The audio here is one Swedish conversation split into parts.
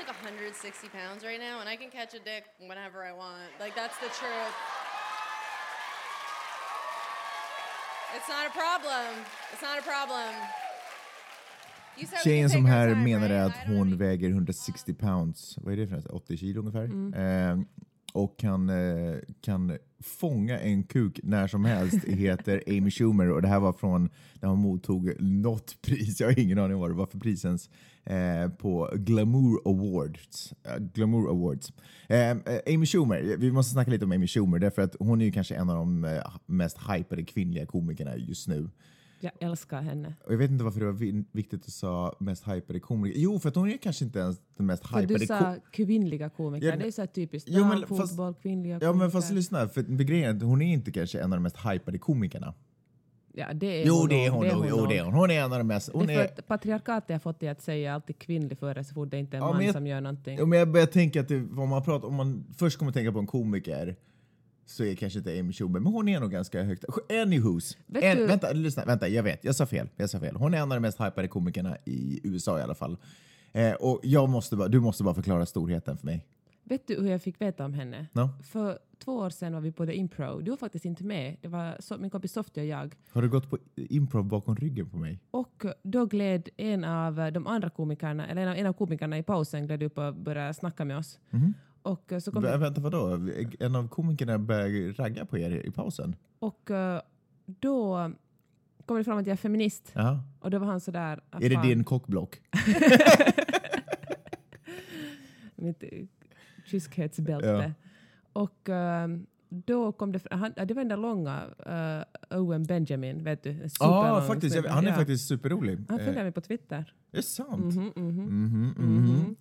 like 160 pounds right now, and I can catch a dick whenever I want. Like that's the truth. It's not a problem. It's not a problem. You Tjejen som här time, menade right? att hon väger 160 pounds, vad är det för något? 80 kilo ungefär. Mm. Eh, och kan, eh, kan fånga en kuk när som helst, heter Amy Schumer och det här var från när hon mottog något pris, jag har ingen aning vad det var för prisens, eh, på Glamour Awards. Eh, Glamour Awards. Eh, Amy Schumer, vi måste snacka lite om Amy Schumer därför att hon är ju kanske en av de eh, mest hypade kvinnliga komikerna just nu. Jag älskar henne. Och jag vet inte varför det var vi- viktigt att säga mest hypade komiker. Jo, för att hon är kanske inte ens den mest För hypade du sa kvinnliga komiker. Ja, det är så typiskt. Jo, men Damfotboll, fast- kvinnliga Ja, men fast komiker. lyssna. För grejen är att hon är inte kanske en av de mest hypade komikerna. Ja, det är Jo, hon det är hon nog. Jo, det är hon. Hon är en av de mest... Hon det är för är, att patriarkatet har fått dig att säga alltid kvinnlig före så fort det inte är en Ja, man jag- som gör någonting. Ja, men jag börjar tänka att det, om, man pratar, om man först kommer tänka på en komiker så är kanske inte Amy Schumer, men hon är nog ganska högt. Anywho's. Vet En, du- vänta, lyssna, vänta, jag vet, jag sa fel. Jag sa fel. Hon är en av de mest hypade komikerna i USA i alla fall. Eh, och jag måste bara, du måste bara förklara storheten för mig. Vet du hur jag fick veta om henne? No? För två år sedan var vi på The Impro. Du var faktiskt inte med. Det var so min kompis Sofie och jag. Har du gått på improv bakom ryggen på mig? Och då gled en av de andra komikerna, eller en av, en av komikerna i pausen gled upp och började snacka med oss. Och så kom Vä- Vänta, vadå? En av komikerna började ragga på er i pausen? Och eh, då kom det fram att jag är feminist. Jaha. Och då var han sådär... Är det fan, din kockblock? Mitt eh, kyskhetsbälte. Ja. Och eh, då kom det. Han, det var den där långa uh, Owen Benjamin, vet du? Ja, superlång faktiskt. Jag, han är Ja. faktiskt superrolig. Han följer Eh, mig på Twitter. det är sant. Mhm, mhm. Mhm, mhm.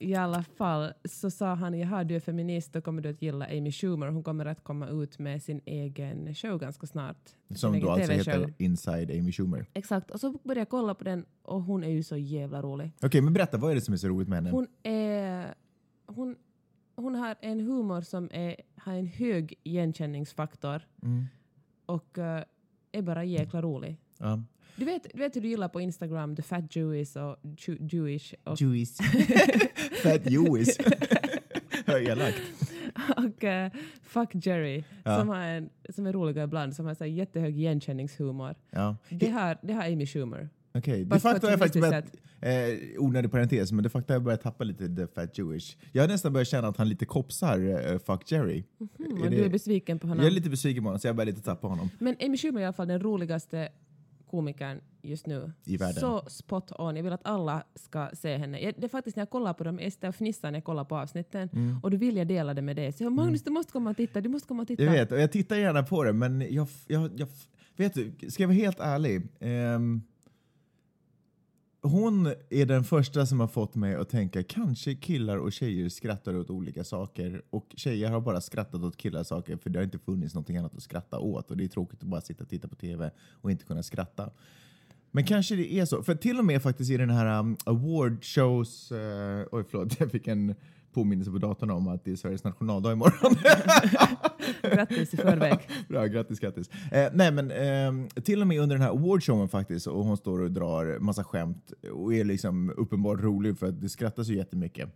I alla fall så sa han, jaha du är feminist, då kommer du att gilla Amy Schumer. Hon kommer att komma ut med sin egen show ganska snart. Som då alltså heter Inside Amy Schumer. Okej, Exakt, och så började jag kolla på den och hon är ju så jävla rolig. men berätta, vad är det som är så roligt med henne? Hon, är, hon, hon har en humor som är, har en hög igenkänningsfaktor Mm. och eh, är bara jäkla rolig. Ja. Du vet, du vet hur du gillar på Instagram, the fat Jewish och Ju- Jewish och, Jewish. Fat Jewish. Elakt. och eh, fuck Jerry Ja. som, har en, som är roliga ibland, som har så jättehög igenkänningshumor. Ja. Det har, det har Amy Schumer. Okej, de Fast på facto har jag faktiskt börjat, eh, onödig parentes, men de facto har jag börjat tappa lite the fat Jewish. Jag har nästan börjat känna att han lite kopsar eh, fuck Jerry. Mm, Är och det- du är besviken på honom. Jag är lite besviken på honom, så jag börjar lite tappa honom. Men Amy Schumer är i alla fall den roligaste komikern just nu. I världen. Så spot on. Jag vill att alla ska se henne. Jag, det är faktiskt när jag kollar på dem, jag sitter och fnissar när jag kollar på avsnitten. Mm. Och då vill jag dela det med dig. Så jag, Magnus, du måste komma och titta. Du måste komma och titta. Jag vet, och jag tittar gärna på det, men jag... jag, jag vet du, ska jag vara helt ärlig? Ehm, hon är den första som har fått mig att tänka kanske killar och tjejer skrattar åt olika saker. Och tjejer har bara skrattat åt killar saker för det har inte funnits någonting annat att skratta åt. Och det är tråkigt att bara sitta och titta på TV och inte kunna skratta. Men kanske det är så, för till och med faktiskt i den här um, award shows, uh, oj förlåt, jag fick en påminnelse på datorn om att det är Sveriges nationaldag imorgon. Grattis i förväg. Bra, grattis, grattis. Eh, nej, men eh, till och med under den här awardshowen faktiskt, och hon står och drar massa skämt och är liksom uppenbart rolig för att det skrattas ju jättemycket.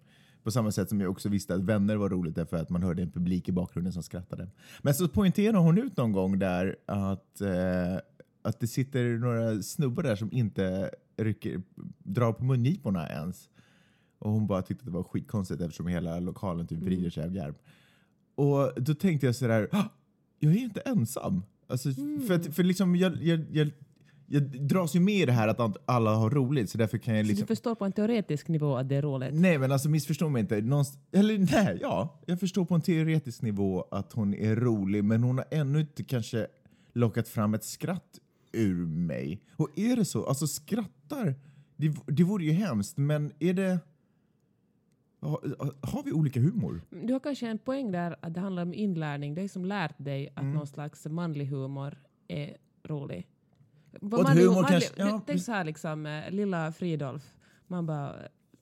På samma sätt som jag också visste att Vänner var roligt därför att man hörde en publik i bakgrunden som skrattade. Men så poängterar hon ut någon gång där att, eh, att det sitter några snubbar där som inte rycker, drar på mungiporna ens. Och hon bara tyckte att det var skitkonstigt eftersom hela lokalen typ vrider sig av garv. Och då tänkte jag sådär, "Ah, jag är inte ensam. Alltså, För, att, för liksom jag, jag, jag, jag dras ju med i det här att alla har roligt så därför kan jag Så liksom... du förstår på en teoretisk nivå att det är roligt. Nej men alltså missförstå mig inte. Någonst- eller nej, ja. Jag förstår på en teoretisk nivå att hon är rolig men hon har ännu inte kanske lockat fram ett skratt ur mig. Och är det så, alltså skrattar, det, det vore ju hemskt men är det... Har, vi olika humor? Du har kanske en poäng där att det handlar om inlärning. Det är som lärt dig att Mm. någon slags manlig humor är rolig. Vad Och manlig- humor manlig- kanske- ja, Tänk så här liksom, eh, lilla Fridolf. Man bara,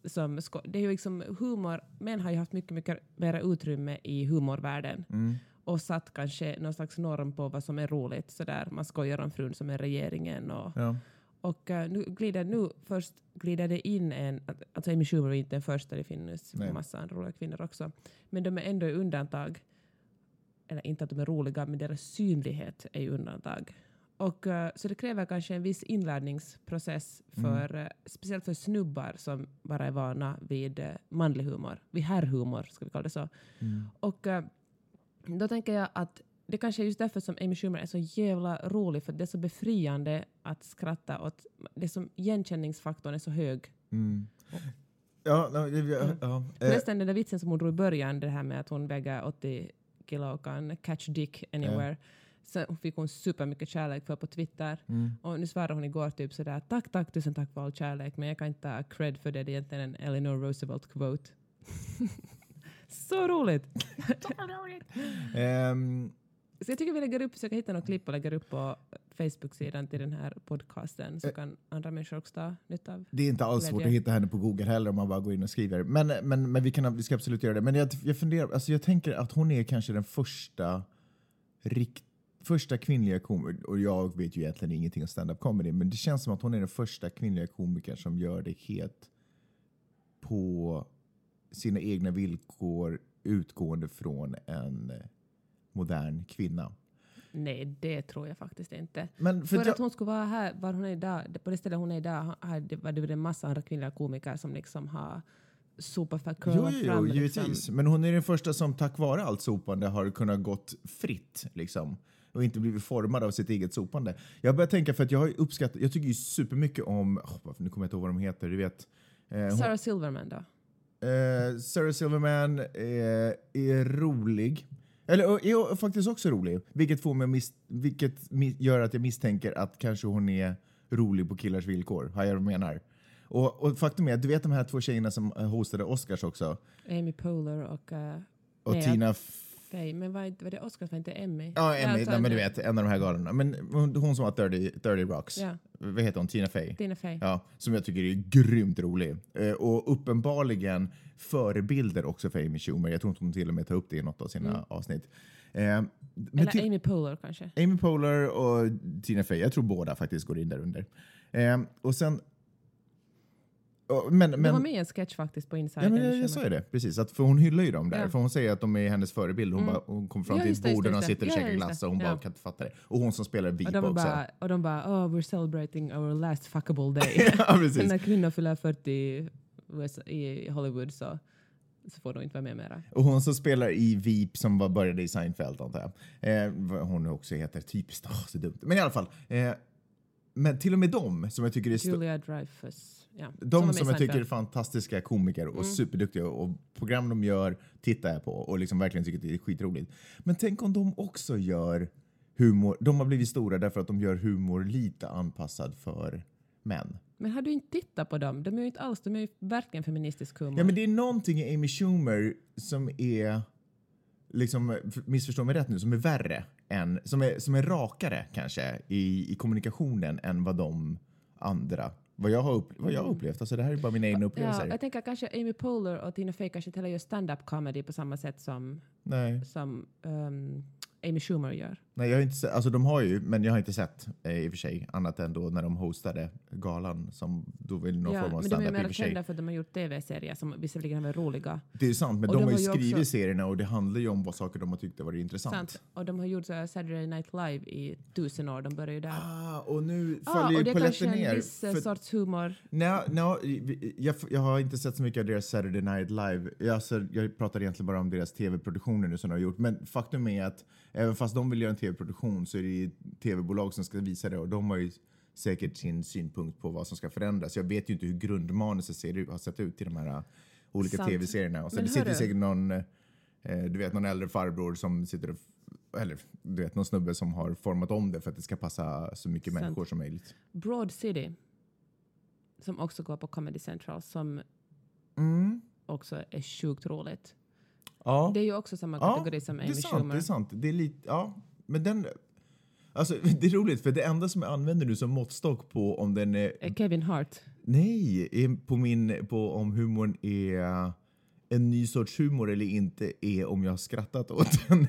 som, det är ju liksom humor, män har ju haft mycket, mycket mer utrymme i humorvärlden. Mm. Och satt kanske någon slags norm på vad som är roligt. Sådär. Man skojar om frun som är regeringen och, Ja. Och eh, nu glider nu först glider det in en, alltså Amy Schumer är inte den första, det finns Nej. massa andra roliga kvinnor också. Men de är ändå i undantag. Eller inte att de är roliga, men deras synlighet är i undantag. Och, eh, så det kräver kanske en viss inlärningsprocess, för, eh, speciellt för snubbar som bara är vana vid manlig humor. Vid herrhumor, ska vi kalla det så. Och eh, då tänker jag att det kanske är just därför som Amy Schumer är så jävla rolig, för det är så befriande att skratta åt. Det som igenkänningsfaktorn är så hög. Mm. Ja, ja, ja, Mm. ja. Eh, Förresten den där vitsen som hon drog i början, det här med att hon väger 80 kilo och kan catch dick anywhere. Så fick hon supermycket kärlek för på Twitter. mm. Och nu svarade hon igår typ sådär tack, tack, tusen tack för all kärlek, men jag kan inte ta cred för det. Det är egentligen en Eleanor Roosevelt quote. så roligt! Ehm, Så jag tycker vi lägger upp, försöker hitta något klipp och lägger upp på Facebook-sidan till den här podcasten så Eh. kan andra människor också ta nytta av. Det är inte alls svårt Glädje. att hitta henne på Google heller om man bara går in och skriver. Men, men, men vi, kan, vi ska absolut göra det. Men jag, jag funderar, alltså jag tänker att hon är kanske den första, rikt, första kvinnliga komikern, och jag vet ju egentligen ingenting om stand-up comedy, men det känns som att hon är den första kvinnliga komikern som gör det helt på sina egna villkor utgående från en modern kvinna. Nej, det tror jag faktiskt inte. Men För, för, att hon skulle vara här, var hon är idag, på det stället hon är idag, var det en massa andra kvinnliga komiker som liksom har sopat för Jo, curla jo, fram. jo, liksom. givetvis. Men hon är den första som tack vare allt sopande har kunnat gått fritt. Liksom. Och inte blivit formad av sitt eget sopande. Jag börjar tänka, för att jag har uppskattat, jag tycker ju supermycket om, oh, nu kommer jag inte ihåg vad de heter, du vet. Eh, hon, Sarah Silverman då? eh, Sarah Silverman eh, är rolig. Eller är faktiskt också rolig. Vilket, får mig mis, vilket gör att jag misstänker att kanske hon är rolig på killars villkor. Har jag vad menar? Och, och faktum är du vet de här två tjejerna som eh, hostade Oscars också? Amy Poehler och uh, Och Nej, Tina Faye. Men var, var det Oscar, var inte Emmy? Ja, Emmy, nej, men du vet, en av de här galorna. Men hon, som var 30, 30 Rocks. Ja, Vad heter hon? Tina Fey? Tina Fey. Ja, som jag tycker är grymt rolig. Eh, och uppenbarligen förebilder också för Amy Schumer. Jag tror inte hon till och med tar upp det i något av sina Mm. avsnitt. Eh, men Eller Amy Poehler kanske. Amy Poehler och Tina Fey. Jag tror båda faktiskt går in där under. Eh, och sen... och- men, men, var med i en sketch faktiskt på Inside. Ja, men jag, jag sa ju det, precis. Att, för hon hyllar ju dem där. Ja. För hon säger att de är hennes förebild. Hon, Mm. bara, hon kom fram Ja, till ett det, bord där det, de det. sitter och Ja, käkar glass det. och hon bara kan inte fatta det. Och hon som spelar Och VIP de, var också. bara, och de bara, oh, we're celebrating our last fuckable day. ja, precis. När kvinnor fyller 40 i Hollywood så, så får de inte vara med mera. Och hon som spelar i VIP som var började i Seinfeld antar jag. Eh, hon också heter, typiskt, åh så dumt. Men i alla fall. Eh, men till och med dem som jag tycker är Julia Dreyfus. Ja, de som jag tycker är fantastiska komiker och Mm. superduktiga och program de gör tittar jag på och liksom verkligen tycker att det är skitroligt. Men tänk om de också gör humor. De har blivit stora därför att de gör humor lite anpassad för män. Men har du inte tittat på dem? De är ju inte alls, de är ju verkligen feministisk humor. Ja, men det är någonting i Amy Schumer som är, liksom, missförstå mig rätt nu, som är värre än, som är, som är rakare kanske i, i kommunikationen än vad de andra, vad jag har, upp, vad jag har upplevt. Alltså det här är bara mina egna upplevelser. ja, jag tänker kanske Amy Poehler och Tina Fey kanske inte heller gör stand-up comedy på samma sätt som, Nej, som ehm, Amy Schumer gör. Nej, jag har inte sett, alltså de har ju, men jag har inte sett eh, i och för sig, annat än då när de hostade galan som då var någon Ja, form av men de är stand-up i mer och för sig. kända för att de har gjort tv-serier som visserligen är roliga. Det är sant, men Och de, de har ju skrivit också- serierna och det handlar ju om vad saker de har tyckt varit intressant. Sant. Och de har gjort så Saturday Night Live i tusen år. De började ju där. Ah, och nu Ah, följer och det ju är kanske polletten ner. en viss eh, för- sorts humor. Nej, nej, jag, jag har inte sett så mycket av deras Saturday Night Live. Jag, alltså, jag pratar egentligen bara om deras tv-produktioner nu som de har gjort. Men faktum är att även fast de vill göra en tv-produktion så är det ju tv-bolag som ska visa det och de har ju säkert sin synpunkt på vad som ska förändras. Jag vet ju inte hur grundmanuset ser ut, har sett ut i de här uh, olika Sant. tv-serierna. Och så Men det sitter hörru. säkert någon, eh, du vet, någon äldre farbror som sitter och eller du vet, någon snubbe som har format om det för att det ska passa så mycket Sant. människor som möjligt. Broad City, som också går på Comedy Central, som Mm. också är sjukt roligt. Ja. Det är ju också samma Ja, kategori som Det Amy Schumer. det är sant. Det är lite, ja, men den... Alltså, det är roligt, för det enda som jag använder nu som måttstock på om den är... Kevin Hart. Nej, är på min... På om humorn är en ny sorts humor eller inte är om jag har skrattat åt den.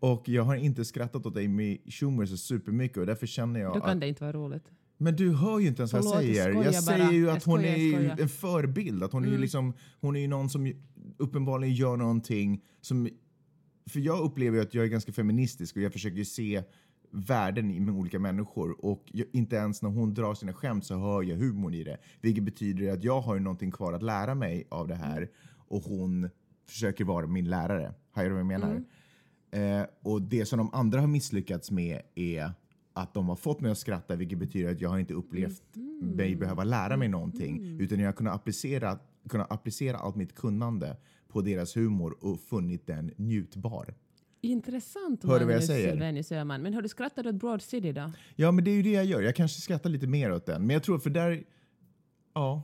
Och jag har inte skrattat åt Amy Schumer så supermycket och därför känner jag Då kan att... det inte vara roligt. Men du hör ju inte ens vad jag säger. Jag bara. säger ju att hon är en förebild. Att hon är Mm. liksom, hon är ju någon som uppenbarligen gör någonting som... För jag upplever ju att jag är ganska feministisk och jag försöker se värden i med olika människor och jag, inte ens när hon drar sina skämt så hör jag humorn i det. Vilket betyder att jag har ju någonting kvar att lära mig av det här och hon försöker vara min lärare. Har du vad jag menar? Eh, och det som de andra har misslyckats med är att de har fått mig att skratta vilket betyder att jag har inte upplevt mig behöva lära mig någonting utan jag har kunnat applicera, kunnat applicera allt mitt kunnande på deras humor och funnit den njutbar. Intressant, Hör du vad jag säger? Silvenius Öhman. Men har du skrattat åt Broad City då? Ja, men det är ju det jag gör. Jag kanske skrattar lite mer åt den. Men jag tror för där... Ja.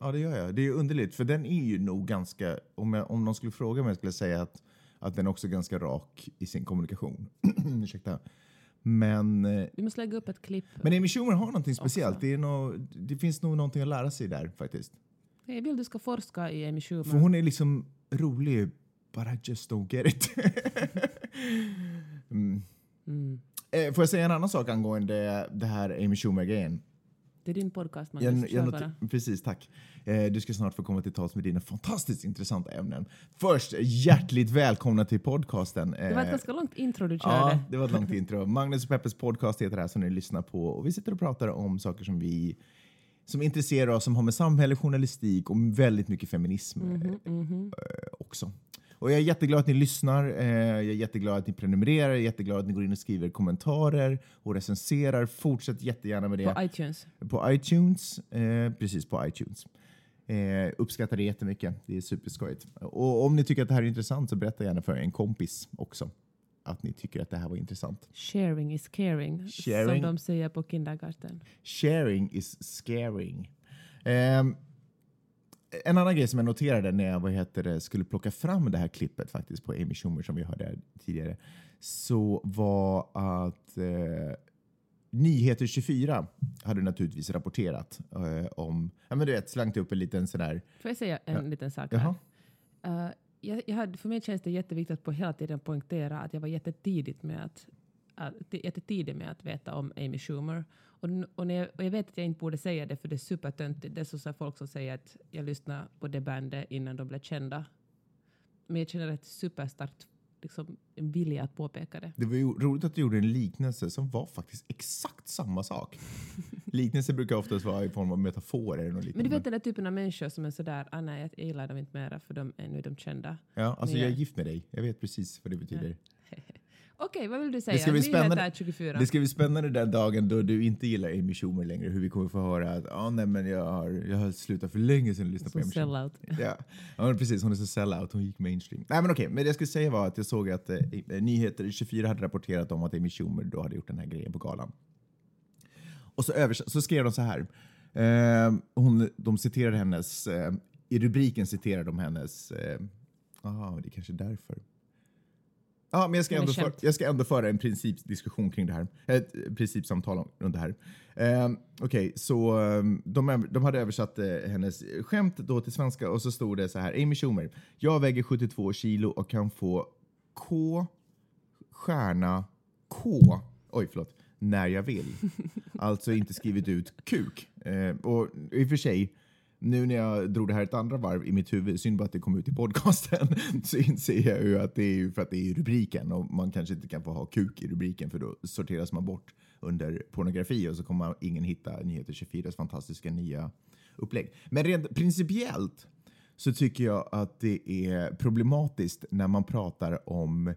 Ja, det gör jag. Det är underligt, för den är ju nog ganska... Om, jag, om någon skulle fråga mig skulle jag säga att, att den är också ganska rak i sin kommunikation. Ursäkta. Men, eh, Vi måste lägga upp ett klipp. men Amy Schumer har någonting speciellt. Det, är nå det finns nog någonting att lära sig där faktiskt. Jag vill du ska forska i Amy Schumer. För hon är liksom rolig, but I just don't get it. mm. Mm. Eh, Får jag säga en annan sak angående det här Amy Schumer-grejen? Det är din podcast, Magnus. Jag, jag precis, tack. Eh, du ska snart få komma till tals med dina fantastiskt intressanta ämnen. Först, hjärtligt välkomna till podcasten. Det var ett Eh, ganska långt intro du körde. Ja, det var ett långt intro. Magnus och Peppes podcast heter det här som ni lyssnar på. Och vi sitter och pratar om saker som vi som intresserar oss, som har med samhälle, journalistik och väldigt mycket feminism Mhm, eh, också. Och jag är jätteglad att ni lyssnar, eh, jag är jätteglad att ni prenumererar, jag är jätteglad att ni går in och skriver kommentarer och recenserar. Fortsätt jättegärna med det På iTunes. på iTunes. Eh, precis, på iTunes. Eh, uppskattar det jättemycket. Det är superskojigt. Och om ni tycker att det här är intressant så berätta gärna för en kompis också att ni tycker att det här var intressant. Sharing is caring, Sharing. som de säger på kindergarten. Sharing is scaring. Ehm, en annan grej som jag noterade när jag vad heter det, skulle plocka fram det här klippet faktiskt på Amy Schumer som vi hörde tidigare så var att eh, Nyheter 24 hade naturligtvis rapporterat eh, om, ja men du vet, slängt upp en liten sån där, Får jag säga en Ja. liten sak här? Eh, jag, jag hade, för mig känns det jätteviktigt att på hela tiden poängtera att jag var jättetidigt med att, att, jättetidig med att veta om Amy Schumer. Och, och, när jag, och jag vet att jag inte borde säga det för det är supertöntigt. Det är så folk som säger att jag lyssnade på det bandet innan de blev kända. Men jag känner ett superstarkt liksom, en vilja att påpeka det. det var ju roligt att du gjorde en liknelse som var faktiskt exakt samma sak. Liknelser brukar oftast vara i form av metaforer. eller något Men du vet den där typen av människor som är sådär, ah, nej jag gillar dem inte mera för de är nu de kända. Ja, alltså jag är gift med dig. Jag vet precis vad det betyder. Okej, vad vill du säga? ska bli spännande. 24. Det ska bli spännande den dagen då du inte gillar Amy Schumer längre. Hur vi kommer få höra att ah, nej, men jag, har, jag har slutat för länge sedan att lyssna på Amy Schumer. sellout. Ja. ja, men precis. Hon är så sellout. Hon gick mainstream. Nej, men okej. Men det jag skulle säga var att jag såg att eh, Nyheter 24 hade rapporterat om att Amy Schumer då hade gjort den här grejen på galan. Och så, övers- så skrev de så här. Eh, hon, de citerade hennes... Eh, I rubriken citerade de hennes... Eh, aha, det är kanske därför. Ja, men jag ska, ändå för, jag ska ändå föra en principdiskussion kring det här. Ett principsamtal om, runt det här. Eh, Okej, så eh, de, de hade översatt eh, hennes skämt då till svenska och så stod det så här. Amy Schumer. Jag väger 72 kilo och kan få K stjärna K. Oj, förlåt. När jag vill. Alltså inte skrivit ut kuk. Eh, och i och för sig, nu när jag drog det här ett andra varv i mitt huvud, synd bara att det kom ut i podcasten, så inser jag ju att det är ju för att det är i rubriken och man kanske inte kan få ha kuk i rubriken för då sorteras man bort under pornografi och så kommer ingen hitta Nyheter 24s fantastiska nya upplägg. Men rent principiellt så tycker jag att det är problematiskt när man pratar om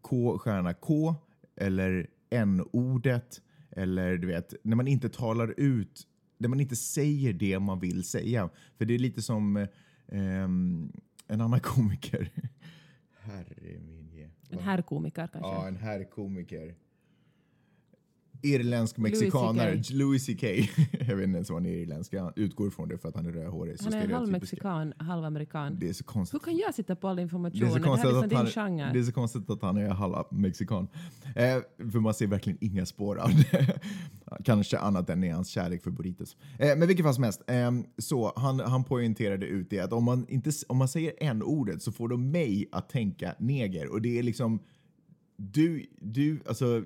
K stjärna K eller N-ordet eller du vet, när man inte talar ut, när man inte säger det man vill säga. För det är lite som eh, en annan komiker. Herre min. En herrkomiker kanske. Ja, en herrkomiker. Irländsk CK. Louis CK. jag vet inte ens om han är irländsk. Jag utgår från det för att han är rödhårig. Han är halv mexikan, halv amerikan. Det är så konstigt. Hur kan jag sitta på all Det information? är, så Det här konstigt är liksom din han, genre. det är så konstigt att han är halva mexikan. Eh, för man ser verkligen inga spår av det. Kanske annat än i hans kärlek för burritos. Eh, men vilket fall som helst, eh, så han, han poängterade ut det att om man, inte, om man säger en ordet så får de mig att tänka neger. Och det är liksom, du, du, alltså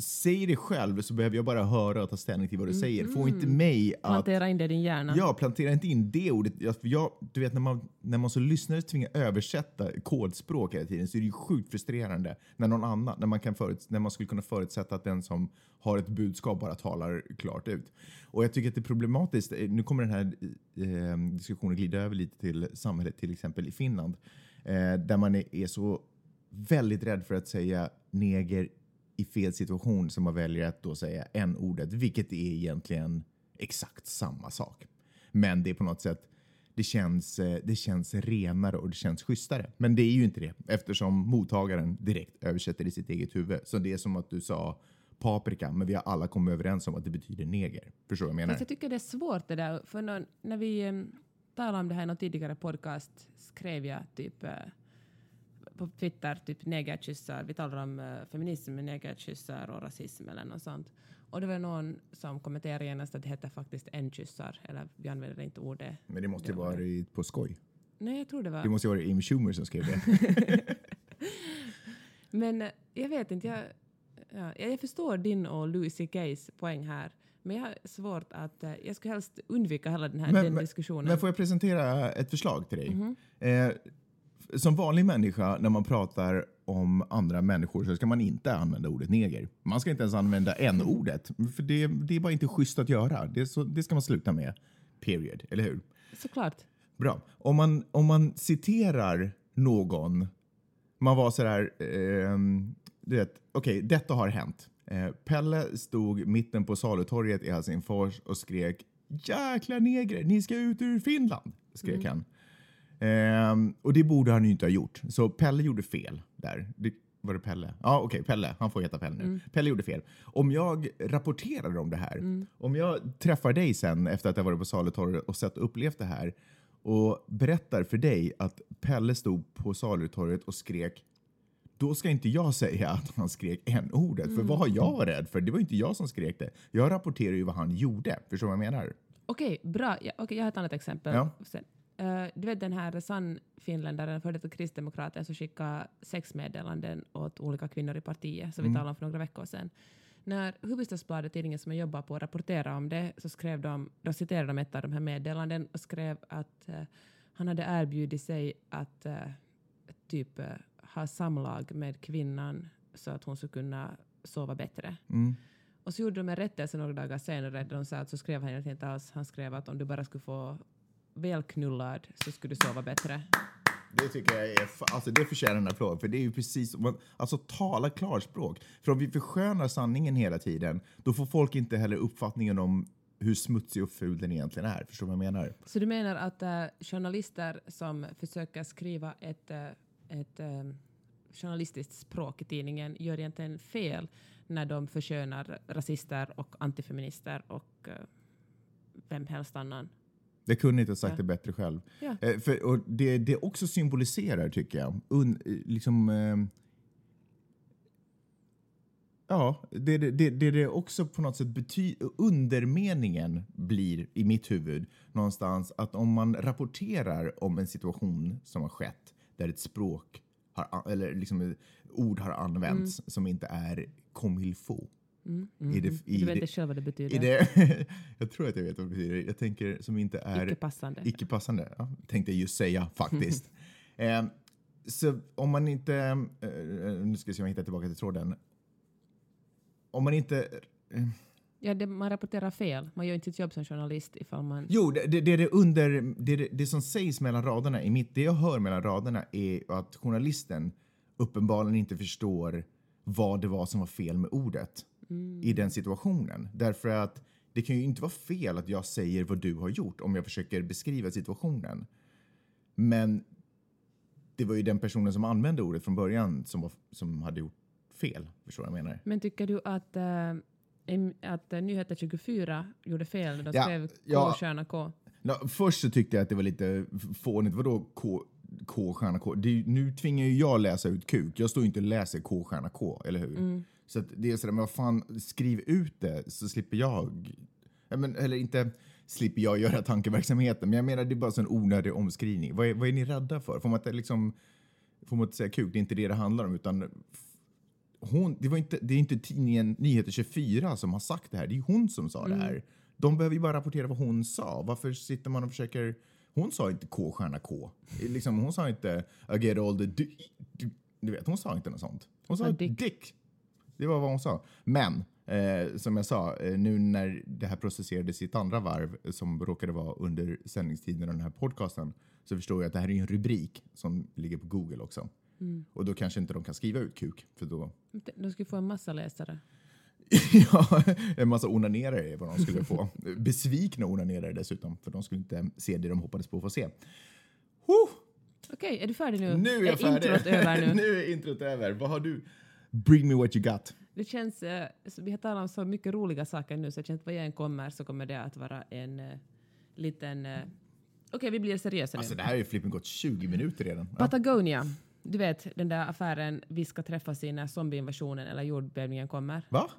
säger det själv så behöver jag bara höra och ta ställning till vad du säger. Få inte mig att... Plantera in det i din hjärna. Ja, plantera inte in det ordet. Jag, jag, du vet, när man, när man som lyssnare tvingas översätta kodspråk hela tiden så är det ju sjukt frustrerande när någon annan, när man, kan förut, när man skulle kunna förutsätta att den som har ett budskap bara talar klart ut. Och jag tycker att det är problematiskt. Eh, nu kommer den här eh, diskussionen glida över lite till samhället, till exempel i Finland, eh, där man är, är så väldigt rädd för att säga neger i fel situation som man väljer att då säga n-ordet, vilket är egentligen exakt samma sak. Men det är på något sätt, det känns, eh, det känns renare och det känns schysstare. Men det är ju inte det eftersom mottagaren direkt översätter i sitt eget huvud. Så det är som att du sa paprika, men vi har alla kommit överens om att det betyder neger. Förstår du vad jag menar? Fast jag tycker det är svårt det där, för när, när vi um, talade om det här i någon tidigare podcast skrev jag typ uh, på Twitter typ negerkyssar, vi talar om uh, feminism negerkyssar och rasism eller något sånt. Och det var någon som kommenterade genast att det heter faktiskt en-kyssar, eller vi använder inte ordet. Men det måste ju ordet. på skoj. Nej, jag tror det var... Det måste ju vara Amy Schumer som skrev det. Men eh, jag vet inte, jag, ja, jag förstår din och Louis CKs poäng här. Men jag har svårt att... eh, Jag skulle helst undvika hela den här Men- den diskussionen. Men får jag presentera ett förslag till dig? Mhm. Eh, som vanlig människa, när man pratar om andra människor så ska man inte använda ordet neger. Man ska inte ens använda n-ordet, för det, det är bara inte schysst att göra. Det, så, det ska man sluta med. Period. Eller hur? Såklart. Bra. Om man, om man citerar någon, man var sådär, ehm, du vet, okej, detta har hänt. Eh, Pelle stod mitten på salutorget i Helsingfors och skrek jäkla negrer, ni ska ut ur Finland, skrek han. Ehm, och det borde han ju inte ha gjort. Så Pelle gjorde fel där. Det, var det Pelle? Ja, okej, Pelle. Han får heta Pelle nu. Pelle gjorde fel. Om jag rapporterar om det här, om jag träffar dig sen efter att jag varit på Salutorget och sett och upplevt det här och berättar för dig att Pelle stod på Salutorget och skrek då ska inte jag säga att han skrek n-ordet. För vad har jag varit rädd för? Det var inte jag som skrek det. Jag rapporterar ju vad han gjorde. Förstår du vad jag menar? Okej, bra. Ja, okej, jag har ett annat exempel. Ja. Eh, du vet den här sann finländaren, före detta kristdemokraten, som skickade sexmeddelanden åt olika kvinnor i partiet, som vi talade om för några veckor sedan. När Hufvudstadsbladet, tidningen som jag jobbar på, rapporterade om det, så skrev de, då citerade de ett av de här meddelanden och skrev att eh, han hade erbjudit sig att eh, typ ha samlag med kvinnan så att hon skulle kunna sova bättre. Mm. Och så gjorde de en rättelse några dagar senare där de sa att så skrev han inte alls. Han skrev att om du bara skulle få välknullad så skulle du sova bättre. Det tycker jag är, alltså det förtjänar en applåd. För det är ju precis, alltså tala klarspråk. För om vi förskönar sanningen hela tiden, då får folk inte heller uppfattningen om hur smutsig och ful den egentligen är. Förstår du vad jag menar? Så du menar att eh, journalister som försöker skriva ett, eh, ett eh, journalistiskt språk i tidningen gör egentligen fel när de förskönar rasister och antifeminister och vem helst annan? Jag kunde inte ha sagt Ja. det bättre själv. Ja. Eh, för, och det, det också symboliserar, tycker jag, un, liksom... Eh, ja, det det, det det också på något sätt betyder... Undermeningen blir i mitt huvud någonstans att om man rapporterar om en situation som har skett där ett språk har, eller liksom ord har använts som inte är comme il faut. Mm, I det- mm. i du vet det- inte själv vad det betyder. I det, jag tror att jag vet vad det betyder. Jag tänker som inte är... Icke passande. Icke passande, ja, tänkte jag just säga faktiskt. eh, så om man inte, eh, nu ska vi se om jag hittar tillbaka till tråden. Om man inte, eh, Ja, det, man rapporterar fel. Man gör inte sitt jobb som journalist ifall man... jo, det, det, det, är det, under, det, det, det som sägs mellan raderna, i mitt, det jag hör mellan raderna är att journalisten uppenbarligen inte förstår vad det var som var fel med ordet i den situationen. Därför att det kan ju inte vara fel att jag säger vad du har gjort om jag försöker beskriva situationen. Men det var ju den personen som använde ordet från början som, var, som hade gjort fel. Förstår vad jag menar? Men tycker du att, äh, att äh, Nyheter 24 gjorde fel när de Ja, skrev K, ja. stjärna K? Nå, först så tyckte jag att det var lite fånigt. Vadå K, K stjärna K? Det, nu tvingar ju jag läsa ut kuk. Jag står ju inte och läser K stjärna K, eller hur? Så att det är sådär, men vad fan, skriv ut det så slipper jag... Ja, men, eller inte slipper jag göra tankeverksamheten, men jag menar det är bara en onödig omskrivning. Vad är, vad är ni rädda för? Får man inte liksom... Får man inte säga kuk? Det är inte det det handlar om, utan hon, det, var inte, det är inte tidningen Nyheter 24 som har sagt det här, det är hon som sa det här. De behöver ju bara rapportera vad hon sa. Varför sitter man och försöker... Hon sa inte K stjärna K. Liksom, hon sa inte I get all the... Du, du, du vet, hon sa inte något sånt. Hon sa sa dick. dick. Det var vad hon sa. Men eh, som jag sa, eh, nu när det här processerades i ett andra varv som råkade vara under sändningstiden av den här podcasten så förstår jag att det här är en rubrik som ligger på Google också. Och då kanske inte de kan skriva ut kuk för då De skulle få en massa läsare. ja, en massa onanerare är vad de skulle få. Besvikna onanerare dessutom, för de skulle inte se det de hoppades på att få se. Huh, Okej, är du färdig nu? nu är jag färdig. introt över nu? nu är introt över. Vad har du? Bring me what you got. Det känns, eh, så vi har talat om så mycket roliga saker nu så det känns att vad jag än kommer så kommer det att vara en eh, liten... Eh, Okej, vi blir seriösa nu. Alltså det här har ju flippen gått 20 minuter redan. Ja. Patagonia. Du vet den där affären vi ska träffas i när zombieinvasionen eller jordbävningen kommer. Va?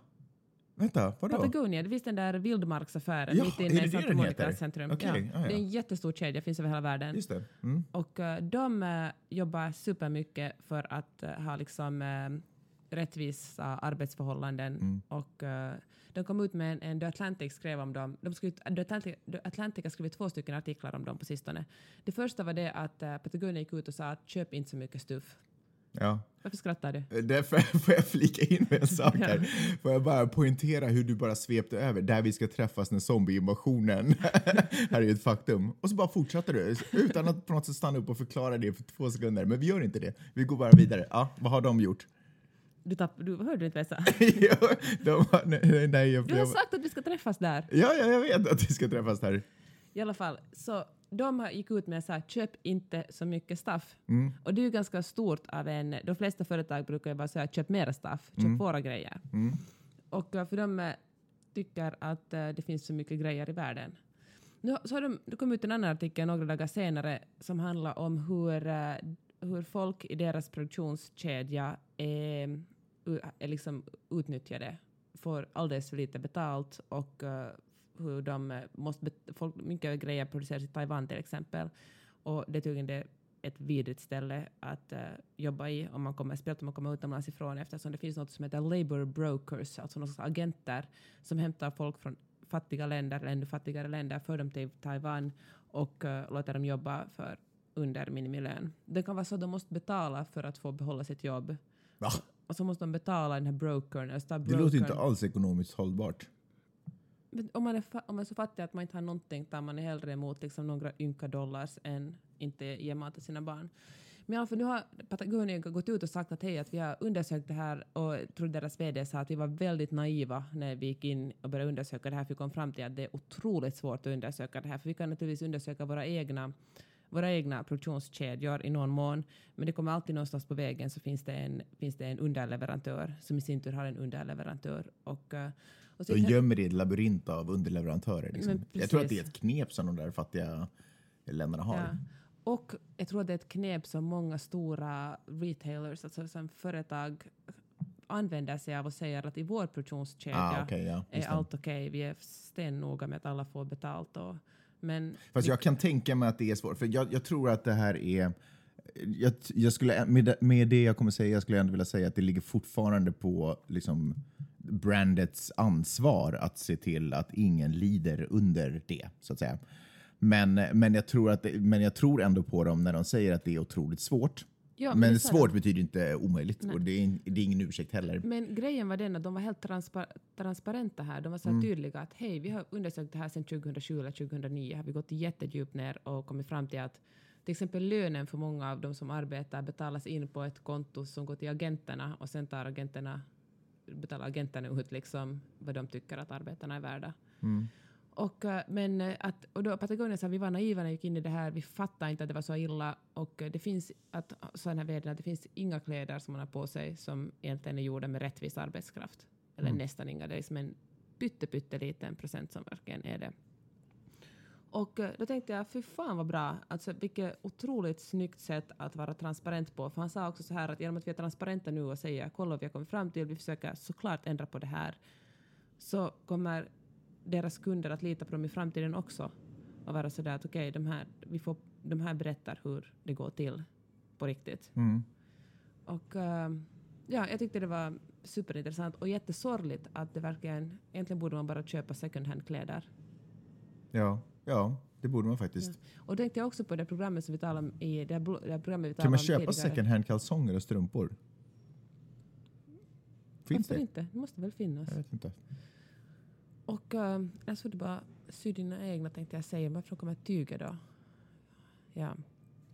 Vänta, vadå? Patagonia, det finns den där vildmarksaffären Ja, mitt inne i Santa Monica centrum. Okej, ja. ja, ja. Det är en jättestor kedja, finns över hela världen. Just det. Mm. Och eh, de eh, jobbar supermycket för att eh, ha liksom rättvisa arbetsförhållanden. Mm. Och eh, de kom ut med en, en The Atlantic skrev om dem. De skrev, The, Atlantic, The Atlantic har skrivit två stycken artiklar om dem på sistone. Det första var det att uh, Patagonia gick ut och sa att köp inte så mycket stuff. Ja. Varför skrattar du? Därför får jag flika in med en sak här. Får jag bara poängtera hur du bara svepte över där vi ska träffas när zombieinvasionen här är ett faktum. Och så bara fortsatte du utan att på något sätt stanna upp och förklara det för två sekunder. Men vi gör inte det. Vi går bara vidare. Ja, vad har de gjort? Du, tapp, du hörde inte vad jag sa? Ja, de nej, nej, jag, Du har jag, sagt att vi ska träffas där. ja, ja, jag vet att vi ska träffas här. I alla fall, så de har gick ut med att säga köp inte så mycket stuff. Mm. Och det är ju ganska stort av en, de flesta företag brukar ju bara säga köp mera stuff, köp våra grejer. Mm. Och eh, för de eh, tycker att eh, det finns så mycket grejer i världen. Nu så har de, det kom ut en annan artikel några dagar senare som handlar om hur, hur folk i deras produktionskedja är liksom utnyttjade, får alldeles för lite betalt och uh, hur de måste... Folk, mycket grejer produceras i Taiwan till exempel. Och det är tydligen ett vidrigt ställe att uh, jobba i om man kommer, speciellt om man kommer utomlands ifrån eftersom det finns något som heter labor brokers, alltså några slags agenter som hämtar folk från fattiga länder eller ännu fattigare länder, för dem till Taiwan och uh, låter dem jobba för under minimilön. Det kan vara så att de måste betala för att få behålla sitt jobb. Va? Och så måste de betala den här brokern. eller så tar Det låter inte brokern- alls ekonomiskt hållbart. men om man, är om man är så fattig att man inte har någonting tar man hellre emot liksom några ynka dollars än inte ge mat till sina barn. Men fall, nu har Patagonia gått ut och sagt att hej, att vi har undersökt det här och tror deras VD sa att vi var väldigt naiva när vi gick in och började undersöka det här, för vi kom fram till att det är otroligt svårt att undersöka det här, för vi kan naturligtvis undersöka våra egna våra egna produktionskedjor i någon mån, men det kommer alltid någonstans på vägen så finns det en, finns det en underleverantör som i sin tur har en underleverantör. Och, eh, och De gömmer i ett labyrint av underleverantörer. Liksom. Jag tror att det är ett knep som de där fattiga länderna har. Ja. Och jag tror att det är ett knep som många stora retailers, alltså som företag använder sig av och säger att i vår produktionskedja Ah, okej, ja, är allt okej. Vi är stennoga med att alla får betalt. Och, men Fast jag kan tänka mig att det är svårt, för jag, jag tror att det här är... Jag, jag skulle, med, det, med det jag kommer säga skulle jag ändå vilja säga att det ligger fortfarande på liksom, brandets ansvar att se till att ingen lider under det, så att säga. Men, men, jag tror att det, men jag tror ändå på dem när de säger att det är otroligt svårt. Ja, men sa svårt de. betyder inte omöjligt och det är, det är ingen ursäkt heller. Men grejen var den att de var helt transpa transparenta här. De var så Mm. här tydliga att hej, vi har undersökt det här sedan 2007 eller 2009. Har vi gått jättedjupt ner och kommit fram till att till exempel lönen för många av de som arbetar betalas in på ett konto som går till agenterna och sen tar agenterna, betalar agenterna ut liksom vad de tycker att arbetarna är värda. Mm. Och, eh, men eh, att, och då Patagonia sa vi var naiva när vi gick in i det här, vi fattade inte att det var så illa och eh, det finns, att, sa den här att det finns inga kläder som man har på sig som egentligen är gjorda med rättvis arbetskraft. Eller Mm. nästan inga, det är som en pytte, pytteliten procent som verkligen är det. Och då tänkte jag, fy fan vad bra, alltså vilket otroligt snyggt sätt att vara transparent på. För han sa också så här att genom att vi är transparenta nu och säger kolla vad vi har kommit fram till, vi försöker såklart ändra på det här, så kommer deras kunder att lita på dem i framtiden också. Och vara sådär att okej, de, här, vi får, de här berättar hur det går till på riktigt. Mm. Och ehm, ja, jag tyckte det var superintressant och jättesorgligt att det verkligen, egentligen borde man bara köpa second hand-kläder. Ja, ja, det borde man faktiskt. Och tänkte jag också på det programmet som vi talade om i det, det programmet vi talade Kan man köpa tidigare. second hand kalsonger och strumpor? Finns Varför det? inte? Det måste väl finnas. Jag vet inte. Och uh, jag skulle bara sy dina egna tänkte jag säga. Varför kommer tyget då? Ja.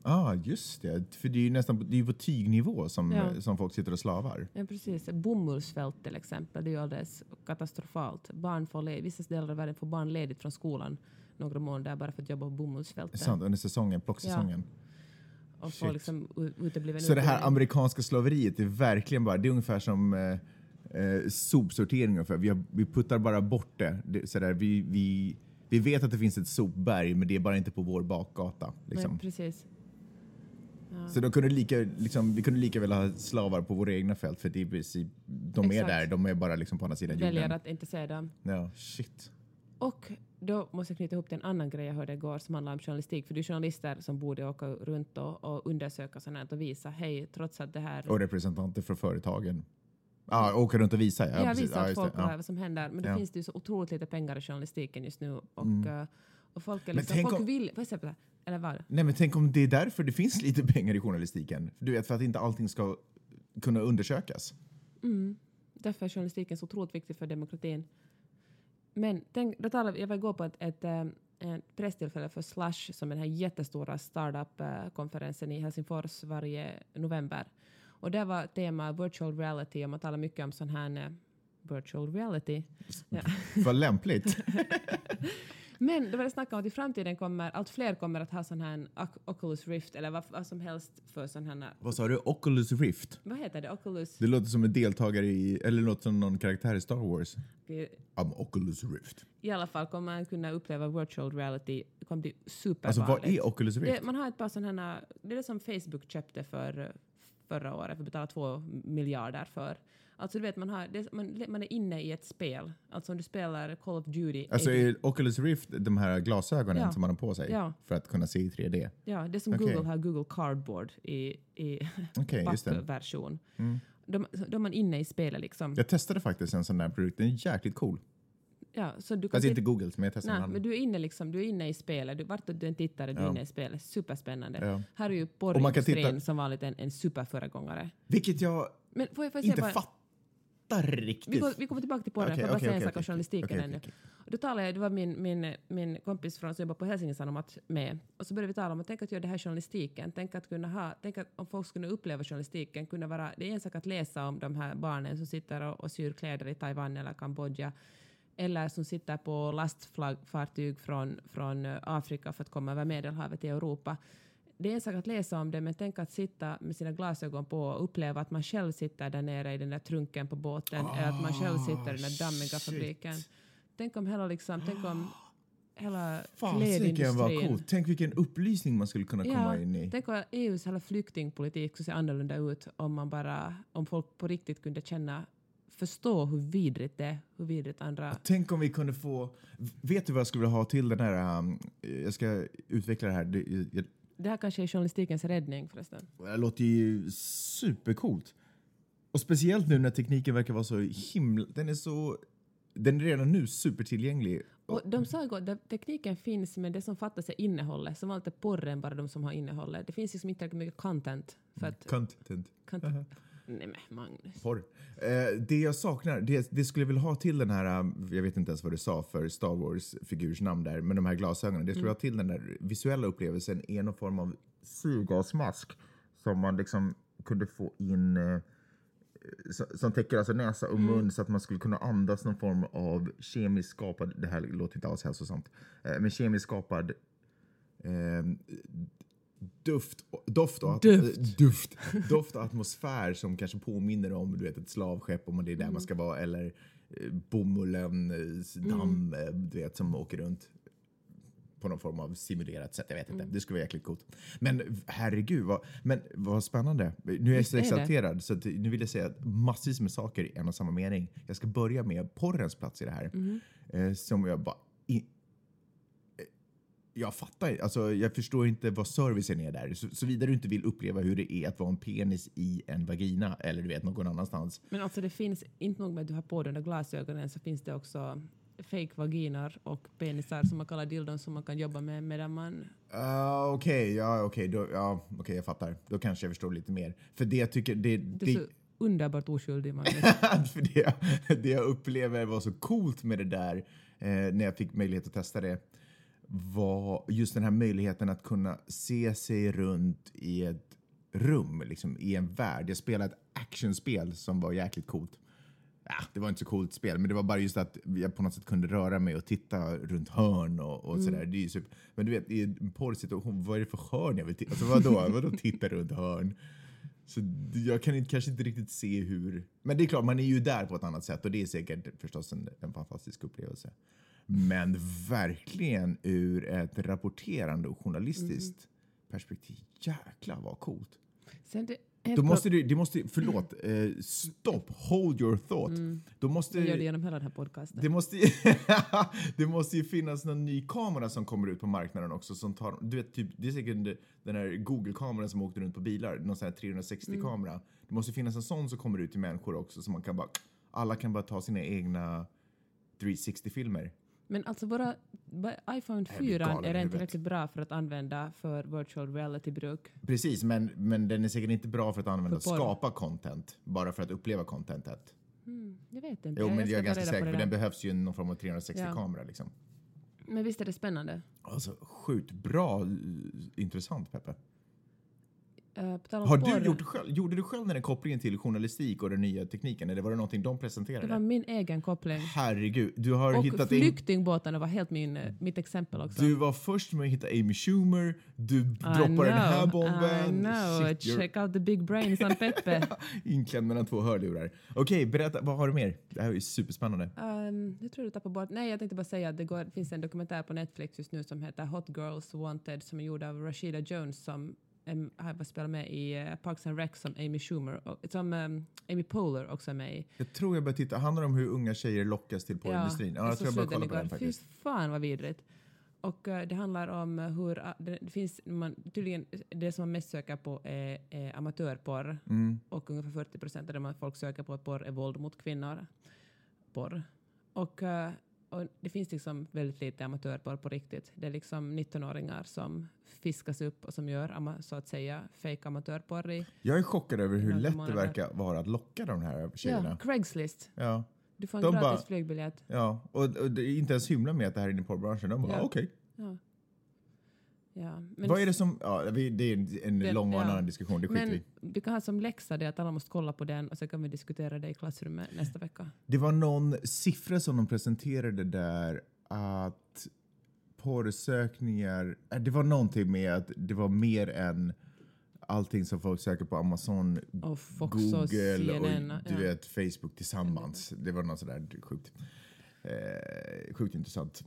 ah, just det. För det är ju nästan på- det är på tygnivå som, Ja. som folk sitter och slavar. ja, precis. Bomullsfält till exempel. Det är ju alldeles katastrofalt. Barn får le- vissa delar av världen får barn ledigt från skolan några månader bara för att jobba på bomullsfälten. Sant, under säsongen, plocksäsongen. Och Shit. får liksom utebliven Så det här amerikanska slaveriet är verkligen bara, det är ungefär som eh, eh, sopsortering ungefär. Vi, har, vi puttar bara bort det. det så där, vi, vi, vi vet att det finns ett sopberg men det är bara inte på vår bakgata. Liksom. Nej, precis. Ja. Så de kunde lika, liksom, vi kunde lika väl ha slavar på våra egna fält för det är princip, de är Exakt. där, de är bara liksom på andra sidan Väljer jorden. att inte se dem. Ja, shit. Och då måste jag knyta ihop till en annan grej jag hörde igår som handlar om journalistik. För det är journalister som borde åka runt och, och undersöka sånt här och visa hej, trots att det här... Och representanter för företagen. Ja, åka runt och visa. Ja, Ja, precis. visa att just folk det. har Ja. vad som händer. Men det Ja. finns det ju så otroligt lite pengar i journalistiken just nu. Och, Mm. eh, och folk, är Men liksom, folk om- vill... Jag det? här? Eller vad? Nej, men tänk om det är därför det finns lite pengar i journalistiken. Du vet, för att inte allting ska kunna undersökas. Mm. Därför är journalistiken så otroligt viktig för demokratin. Men tänk, då talade, jag var igår på ett, ett, eh, ett presstillfälle för Slush som är den här jättestora startup-konferensen i Helsingfors varje november. Och där var tema virtual reality och man talar mycket om sån här eh, virtual reality. Ja. Vad lämpligt. Men det var det snack om att i framtiden kommer allt fler kommer att ha sån här Oc- Oculus Rift eller vad, vad som helst för sån här... Vad sa du? Oculus Rift? Vad heter det? Oculus... Det låter som en deltagare i, eller låter som någon karaktär i Star Wars. I'm Oculus Rift. I alla fall kommer man kunna uppleva virtual reality. Det kommer bli Alltså supervanligt. vad är Oculus Rift? det, man har ett par sådana här, det är det som Facebook köpte för eh, förra året, för betalade två miljarder för. Alltså du vet, man, har, det, man, man är inne i ett spel. Alltså om du spelar Call of Duty. Alltså är Oculus Rift de här glasögonen Ja. som man har på sig Ja. för att kunna se i 3D? ja, det är som Okej. Google har Google Cardboard i, i det. pappversion. Mm. Då är man inne i spelet liksom. Jag testade faktiskt en sån där produkt. Den är jäkligt cool. Ja, så du kan Fast inte Google, men jag testade Nej, en men du är inne, liksom, du är inne i spelet. Du, vart du än tittar är du Ja. inne i spelet. Superspännande. Ja. Här är ju porrindustrin titta- som vanligt en, en superföregångare. Vilket jag Men får jag, får jag inte bara, fattar riktigt. vi, går, vi kommer tillbaka till porren, Okej, för bara okej, säga en sak om journalistiken ännu. Då talade jag, det var min, min, min kompis från som jobbar på Helsingin Sanomat med. Och så började vi tala om att tänk att göra det här journalistiken. Tänk att kunna ha, tänk att om folk skulle uppleva journalistiken, kunna vara, det är en sak att läsa om de här barnen som sitter och, och syr kläder i Taiwan eller Kambodja. Eller som sitter på lastfartyg från, från eh, Afrika för att komma över Medelhavet till Europa. Det är en sak att läsa om det, men tänk att sitta med sina glasögon på och uppleva att man själv sitter där nere i den där trunken på båten, eller att man själv sitter i den där dammiga shit. fabriken. Tänk om hela, liksom, tänk om hela vad klädindustrin. coolt. Tänk vilken upplysning man skulle kunna komma Ja, in i. Tänk om EUs hela flyktingpolitik skulle se annorlunda ut om man bara, om folk på riktigt kunde känna, förstå hur vidrigt det är, hur vidrigt andra... Tänk om vi kunde få... Vet du vad jag skulle vilja ha till den här... Um, jag ska utveckla det här. Det, jag, Det här kanske är journalistikens räddning förresten. det låter ju supercoolt. Och speciellt nu när tekniken verkar vara så himla... Den är så... Den är redan nu supertillgänglig. Och de sa igår att tekniken finns men det som fattas är innehållet. Som alltid porren bara de som har innehållet. Det finns liksom inte mycket content. För att, Content. content. Nej men Magnus. Porr. Eh, det jag saknar, det, det skulle jag vilja ha till den här, um, jag vet inte ens vad du sa för Star Wars-figurs namn där, men de här glasögonen. Det skulle jag ha till den där visuella upplevelsen är någon form av syrgasmask som man liksom kunde få in eh, som täcker alltså näsa och mun så att man skulle kunna andas någon form av kemiskt skapad, det här låter inte alls hälsosamt, eh, men kemiskt skapad eh, duft, doft, och Duft. duft, doft och atmosfär som kanske påminner om du vet, ett slavskepp om det är där man ska vara eller eh, bomullen, eh, damm eh, du vet, som åker runt på någon form av simulerat sätt. Jag vet inte. Det skulle vara jäkligt coolt. Men herregud, vad, men vad spännande. Nu är jag så exalterad så nu vill jag säga massvis med saker i en och samma mening. Jag ska börja med porrens plats i det här. Mhm. Eh, som jag bara... Jag fattar alltså jag förstår inte vad servicen är där. Så, såvida du inte vill uppleva hur det är att vara en penis i en vagina eller du vet någon annanstans. Men alltså det finns, inte nog med att du har på dig de där glasögonen så finns det också fake vaginor och penisar som man kallar dildon som man kan jobba med medan man... Uh, Okej, ja, okej, då- ja, okej, jag fattar. Då kanske jag förstår lite mer. För det jag tycker, det, det, är så underbart oskyldig Magnus. för det, det jag upplever var så coolt med det där eh, när jag fick möjlighet att testa det var just den här möjligheten att kunna se sig runt i ett rum, liksom i en värld. Jag spelade ett actionspel som var jäkligt coolt. Ja, det var inte så coolt spel, men det var bara just att jag på något sätt kunde röra mig och titta runt hörn och, och sådär. Det är super. Men du vet, i en porrsituation, vad är det för hörn jag vill titta? Alltså vadå? vadå titta runt hörn? Så jag kan inte, kanske inte riktigt se hur... Men det är klart, man är ju där på ett annat sätt och det är säkert förstås en, en fantastisk upplevelse. Men verkligen ur ett rapporterande och journalistiskt perspektiv. Jäklar vad coolt. Sen det, Då måste du, det måste, förlåt, eh, stopp, hold your thought. Då måste, jag gör det genom hela den här podcasten. det måste, det måste ju finnas någon ny kamera som kommer ut på marknaden också. Som tar, du vet, typ, det är säkert den- här Google-kameran som åkte runt på bilar, någon sån här 360-kamera. Det måste finnas en sån som kommer ut till människor också, så man kan bara, alla kan bara ta sina egna 360-filmer. Men alltså våra iPhone Jag blir 4 galen i är den huvudet. tillräckligt bra för att använda för virtual reality-bruk. Precis, men, men den är säkert inte bra för att använda, För porr. skapa content, bara för att uppleva contentet. Mm, jag vet inte. Jo, men ska jag är ganska säker, för den behövs ju någon form av 360-kamera. Ja. Liksom. Men visst är det spännande? Alltså, sjukt bra, intressant Peppe. Uh, på tal om Har porr, du gjort själv, gjorde du själv den här kopplingen till journalistik och den nya tekniken? Eller var det någonting de presenterade? Det var min egen koppling. Herregud, du har Och hittat in, flyktingbåtarna var helt min, eh, mitt exempel också. Du var först med att hitta Amy Schumer, du I droppade den här know, bomben. I know, Shit, you're check out the big brains on Peppe. inklämd mellan två hörlurar. Okej, berätta, vad har du mer? Det här är ju superspännande. Um, jag tror du tappade bort... Nej, jag tänkte bara säga att det, går, finns en dokumentär på Netflix just nu som heter Hot Girls Wanted som är gjord av Rashida Jones som um, har spelat med i uh, Parks and Rec som Amy Schumer och som um, Amy Poehler också är med i. Jag tror jag börjar titta, handlar det om hur unga tjejer lockas till porrindustrin? Ja, jag tror jag bara kollar på den Fy faktiskt. fan vad vidrigt. Och eh, det handlar om hur, uh, det, finns, man, tydligen, det som man mest söker på är, är amatörporr Mm. och ungefär 40 procent av det man folk söker på porr är våld mot kvinnor. Porr. Och, eh, och det finns liksom väldigt lite amatörporr på riktigt. Det är liksom 19-åringar som fiskas upp och som gör så att säga fake amatörporr i Jag är chockad över hur lätt det månader. verkar vara att locka de här tjejerna. ja, Craigslist. Ja. Du får en De gratis bara- flygbiljett. Ja, och, och det är inte ens hymla med att det här är inne i porrbranschen. De bara, Ja. okej. Ja. Ja. Vad är det som... Ja, det är en, Det- lång och en ja. annan diskussion, det skiter vi Men vi kan ha som läxa det att alla måste kolla på den och så kan vi diskutera det i klassrummet nästa vecka. Det var någon siffra som de presenterade där att porrsökningar... äh, Det var någonting med att det var mer än allting som folk söker på Amazon, Och Fox och Google CNN. och du ja. vet, Facebook tillsammans. Det var något sådär sjukt, eh, sjukt intressant.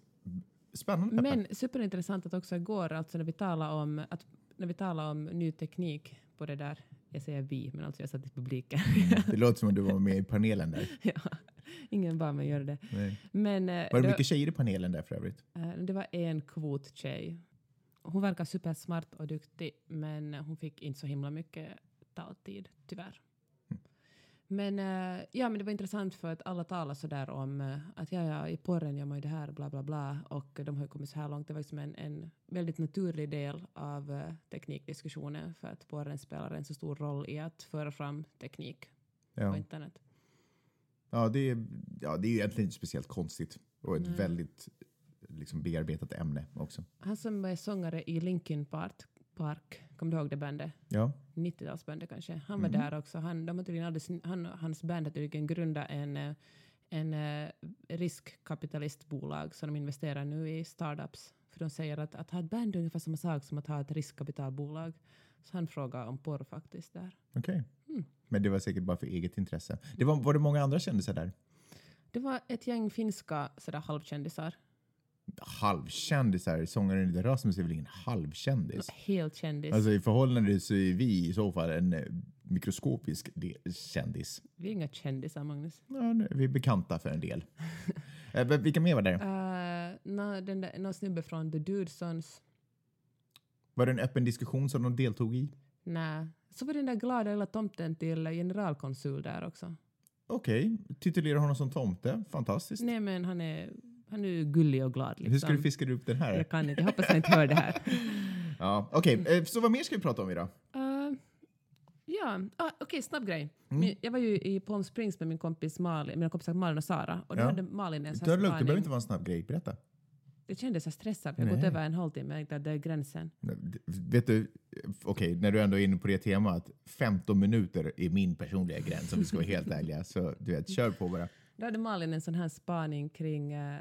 Spännande. Men superintressant att också igår, alltså när vi talade om, att, när vi talade om ny teknik på det där, jag säger vi, men alltså jag satt i publiken. Det låter som att du var med i panelen där. ja, ingen bad mig göra det. Nej. Men eh, Var det det, mycket tjejer i panelen där för övrigt? eh, det var en kvottjej. Hon verkar supersmart och duktig, men hon fick inte så himla mycket taltid, tyvärr. Men, eh, ja, men det var intressant för att alla talar så där om eh, att ja, ja, i porren gör man ju det här, bla bla bla, och de har ju kommit så här långt. Det var liksom en, en väldigt naturlig del av eh, teknikdiskussionen för att porren spelar en så stor roll i att föra fram teknik på Ja. internet. Ja, det är, ja, det är ju egentligen inte speciellt konstigt och ett Nej. väldigt liksom, bearbetat ämne också. Han som är sångare i Linkin Park, Park kommer du ihåg det bandet? Ja, 90-talsbandet kanske. Han var Mm. där också. Han, de tydligen alldeles, han, hans band har tydligen grundat en, eh, en eh, riskkapitalistbolag som de investerar nu i startups. För de säger att, att ha ett band är ungefär samma sak som att ha ett riskkapitalbolag. Så han frågar om porr faktiskt där. okej. Mm. Men det var säkert bara för eget intresse. Det var, var det många andra kändisar där? Det var ett gäng finska sådär halvkändisar. Halvkändisar? Sångaren i The Rasmus är väl ingen halvkändis? Helt kändis. Alltså i förhållande så är vi i så fall en eh, mikroskopisk kändis. Vi är inga kändisar, Magnus. Ja, nu- vi är bekanta för en del. Eh, Vilka mer var? Uh, nå- den där, någon snubbe från The Dudesons. Var det en öppen diskussion som de deltog i? Nej. Så var den där glada lilla tomten till generalkonsul där också. Okej, titulerar honom som tomte. Fantastiskt. Nej men han är, han är ju gullig och glad liksom. Hur ska du fiska upp den här? Jag kan inte, jag hoppas han inte hör det här. Ja, Okej, eh, så vad mer ska vi prata om idag? Uh, ja, ah, okej, snabb grej. Mm. Jag var ju i Palm Springs med min kompis Malin, mina kompisar Malin och Sara. Och då Ja. hade Malin en sån Det här det behöver inte vara en snabb grej. Berätta. Jag kände så stressad, för jag har gått över en halvtimme. Jag tänkte det är gränsen. Vet du, okej, när du ändå är inne på det temat, 15 minuter är min personliga gräns om vi ska vara helt ärliga. Så du vet, kör på bara. Då hade Malin en sån här spaning kring eh,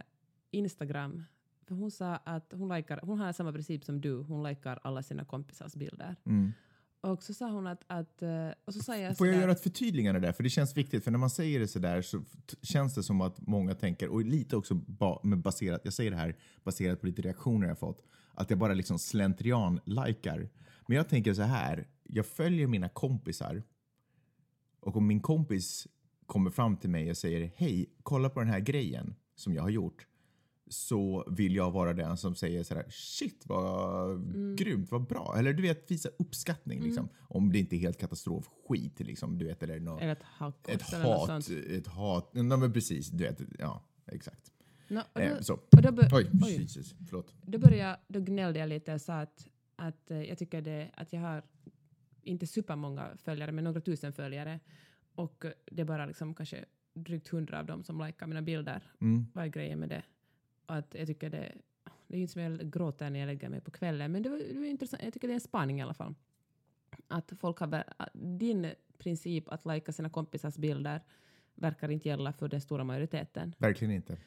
Instagram. För hon sa att hon, likar, hon har samma princip som du, hon likar alla sina kompisars bilder. Mm. Och så sa hon att... att eh, och så sa jag Får jag sådär- göra ett förtydligande där? För det känns viktigt, för när man säger det sådär så känns det som att många tänker, och lite också ba, baserat, jag säger det här baserat på lite reaktioner jag fått, att jag bara liksom slentrian-likar. Men jag tänker så här, jag följer mina kompisar och om min kompis kommer fram till mig och säger hej, kolla på den här grejen som jag har gjort så vill jag vara den som säger sådär shit vad Mm. grymt, vad bra. Eller du vet, visa uppskattning liksom. Om det inte är helt katastrofskit liksom, du vet, eller något, Eller ett hakkors ett hat, ett hat, ja men precis, du vet, ja exakt. Nå, och Eh, då, så. och då, Oj, oj. Jesus, förlåt. då, började jag, då gnällde jag lite och sa att, att eh, jag tycker det, att jag har inte supermånga följare, men några tusen följare. Och eh, det är bara liksom kanske drygt hundra av dem som likar mina bilder. Mm. Vad är grejen med det? Att jag tycker det, det är inte som jag gråter när jag lägger mig på kvällen, men det var, det var intressant. Jag tycker det är en spaning i alla fall. Att folk har, din princip att lika sina kompisars bilder verkar inte gälla för den stora majoriteten. Verkligen inte.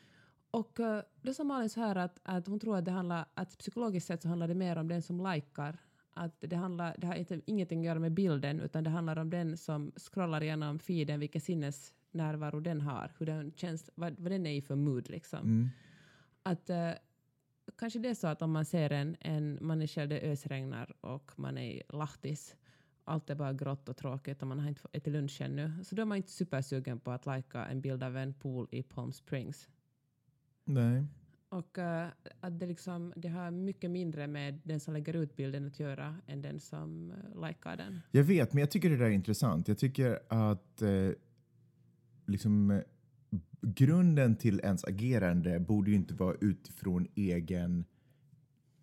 Och eh, då sa Malin så här att, att hon tror att det handlar, att psykologiskt sett så handlar det mer om den som likar. Att det, handlar, det har inte, ingenting att göra med bilden, utan det handlar om den som scrollar igenom feeden, vilken sinnesnärvaro den har, hur den känns, vad, vad den är i för mood liksom. Mm. Att eh, kanske det är så att om man ser en, en man är själv det ösregnar och man är i Lahtis, allt är bara grått och tråkigt och man har inte fått- ätit lunch ännu, så då är man inte supersugen på att lajka en bild av en pool i Palm Springs. Nej. Och eh, att det, liksom, det har mycket mindre med den som lägger ut bilden att göra än den som uh, likar den. Jag vet, men jag tycker det där är intressant. Jag tycker att eh, liksom, eh, grunden till ens agerande borde ju inte vara utifrån egen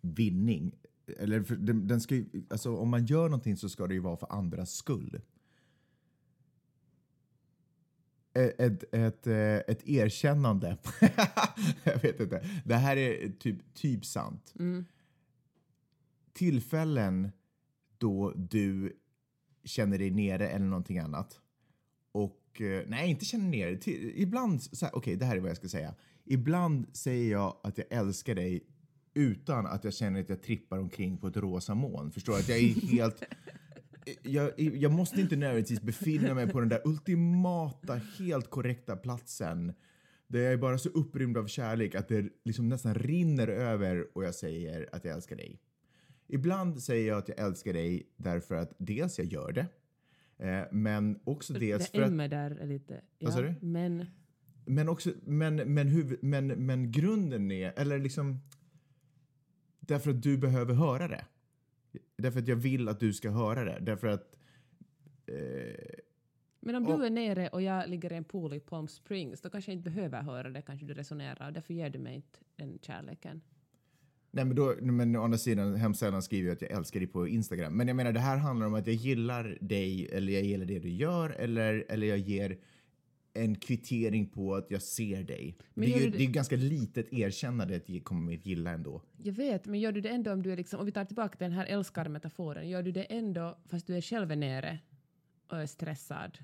vinning. Eller för, den, den ska ju, alltså, om man gör någonting så ska det ju vara för andras skull. Ett, ett, ett, eh, ett erkännande. jag vet inte. Det här är typ, typ sant. Mm. Tillfällen då du känner dig nere eller någonting annat. Och Eh, nej, inte känner ner det. Ibland, okej, okay, okej, det här är vad jag ska säga. Ibland säger jag att jag älskar dig utan att jag känner att jag trippar omkring på ett rosa moln. Förstår du? Att jag är helt... Jag, jag måste inte nödvändigtvis befinna mig på den där ultimata, helt korrekta platsen där jag är bara så upprymd av kärlek att det liksom nästan rinner över och jag säger att jag älskar dig. Ibland säger jag att jag älskar dig därför att dels jag gör det, eh, men också dels det för att M där är lite... Vad sa du? Men men, också, men, men, huvud, men, men grunden är, eller liksom, därför att du behöver höra det. Därför att jag vill att du ska höra det. Därför att, eh, Men om Och- du är nere och jag ligger i en pool i Palm Springs, då kanske jag inte behöver höra det, kanske du resonerar, och därför ger du mig inte den kärleken. Nej men då, men å andra sidan, hemskt sällan skriver jag att jag älskar dig på Instagram. Men jag menar, det här handlar om att jag gillar dig, eller jag gillar det du gör, eller, eller jag ger en kvittering på att jag ser dig. Men det, är ju, det- det är ju ganska litet erkännande att jag kommer att gilla ändå. Jag vet, men gör du det ändå om du är liksom, om vi tar tillbaka till den här älskar-metaforen, gör du det ändå fast du är själv nere och är stressad?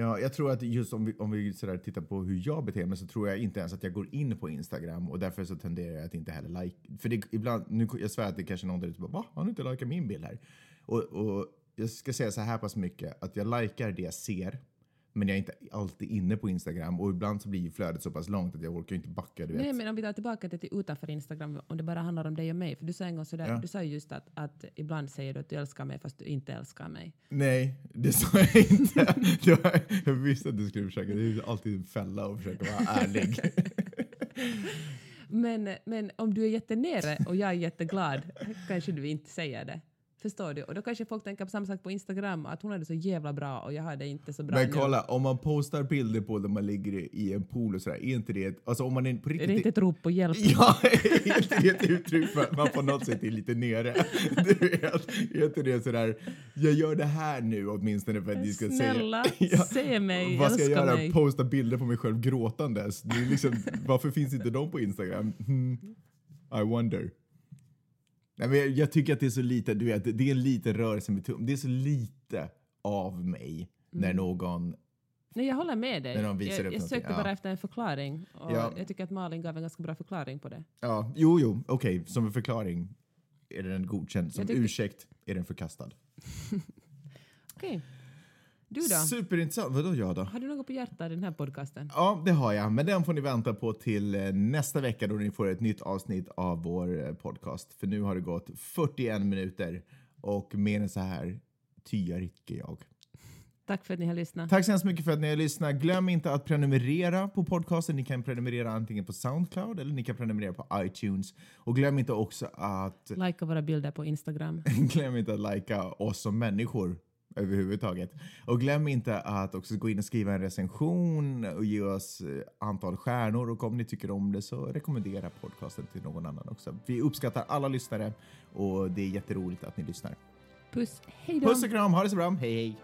Ja, jag tror att just om vi, om vi sådär tittar på hur jag beter mig så tror jag inte ens att jag går in på Instagram och därför så tenderar jag att inte heller like. För det, ibland, nu, jag svär att det kanske är någon där ute bara va? Har du inte likat min bild här? Och, och jag ska säga så här pass mycket att jag likar det jag ser men jag är inte alltid inne på Instagram och ibland så blir ju flödet så pass långt att jag orkar inte backa. Du vet. Nej, men om vi tar tillbaka det till utanför Instagram, om det bara handlar om dig och mig, för du sa en gång sådär, Ja. du sa ju just att, att ibland säger du att du älskar mig fast du inte älskar mig. Nej, det sa jag inte. Var, jag visste att du skulle försöka. Det är alltid en fälla att försöka vara ärlig. Men, men om du är jättenere och jag är jätteglad kanske du inte säger det. Förstår du? Och då kanske folk tänker på samma sak på Instagram, att hon hade så jävla bra och jag hade inte så bra Men nu. kolla, om man postar bilder på när man ligger i- en pool och sådär, är inte det, alltså om man är på Är riktigt... det inte ett rop på hjälp? Ja, är inte det ett uttryck för att man på något sätt är lite nere? Du vet, är inte det sådär, jag gör det här nu åtminstone för att ni ska Snälla, säga... se mig, Vad ska jag göra? mig. Posta bilder på mig själv gråtandes? Det är liksom, varför finns inte de på Instagram? Hmm, I wonder. Nej, men jag, tycker att det är så lite, du vet, det är en liten rörelse med tum. Det är så lite av mig Mm. när någon Nej, jag håller med dig. Jag, jag någonting, sökte ja. bara efter en förklaring och Ja. jag tycker att Malin gav en ganska bra förklaring på det. Ja, jo, jo, okej, som en förklaring är den godkänd. Som tycker- ursäkt är den förkastad. Okej. Du då? Superintressant. Vadå jag då? Har du något på hjärtat i den här podcasten? Ja, det har jag. Men den får ni vänta på till eh, nästa vecka då ni får ett nytt avsnitt av vår eh, podcast. För nu har det gått 41 minuter och mer än så här tyar icke jag. Tack för att ni har lyssnat. Tack så hemskt mycket för att ni har lyssnat. Glöm inte att prenumerera på podcasten. Ni kan prenumerera antingen på Soundcloud eller ni kan prenumerera på iTunes. Och glöm inte också att Likea våra bilder på Instagram. Glöm inte att likea oss som människor överhuvudtaget. Och glöm inte att också gå in och skriva en recension och ge oss eh, antal stjärnor och om ni tycker om det så rekommendera podcasten till någon annan också. Vi uppskattar alla lyssnare och det är jätteroligt att ni lyssnar. Puss, hej då! Puss och kram, ha det så bra, hej hej!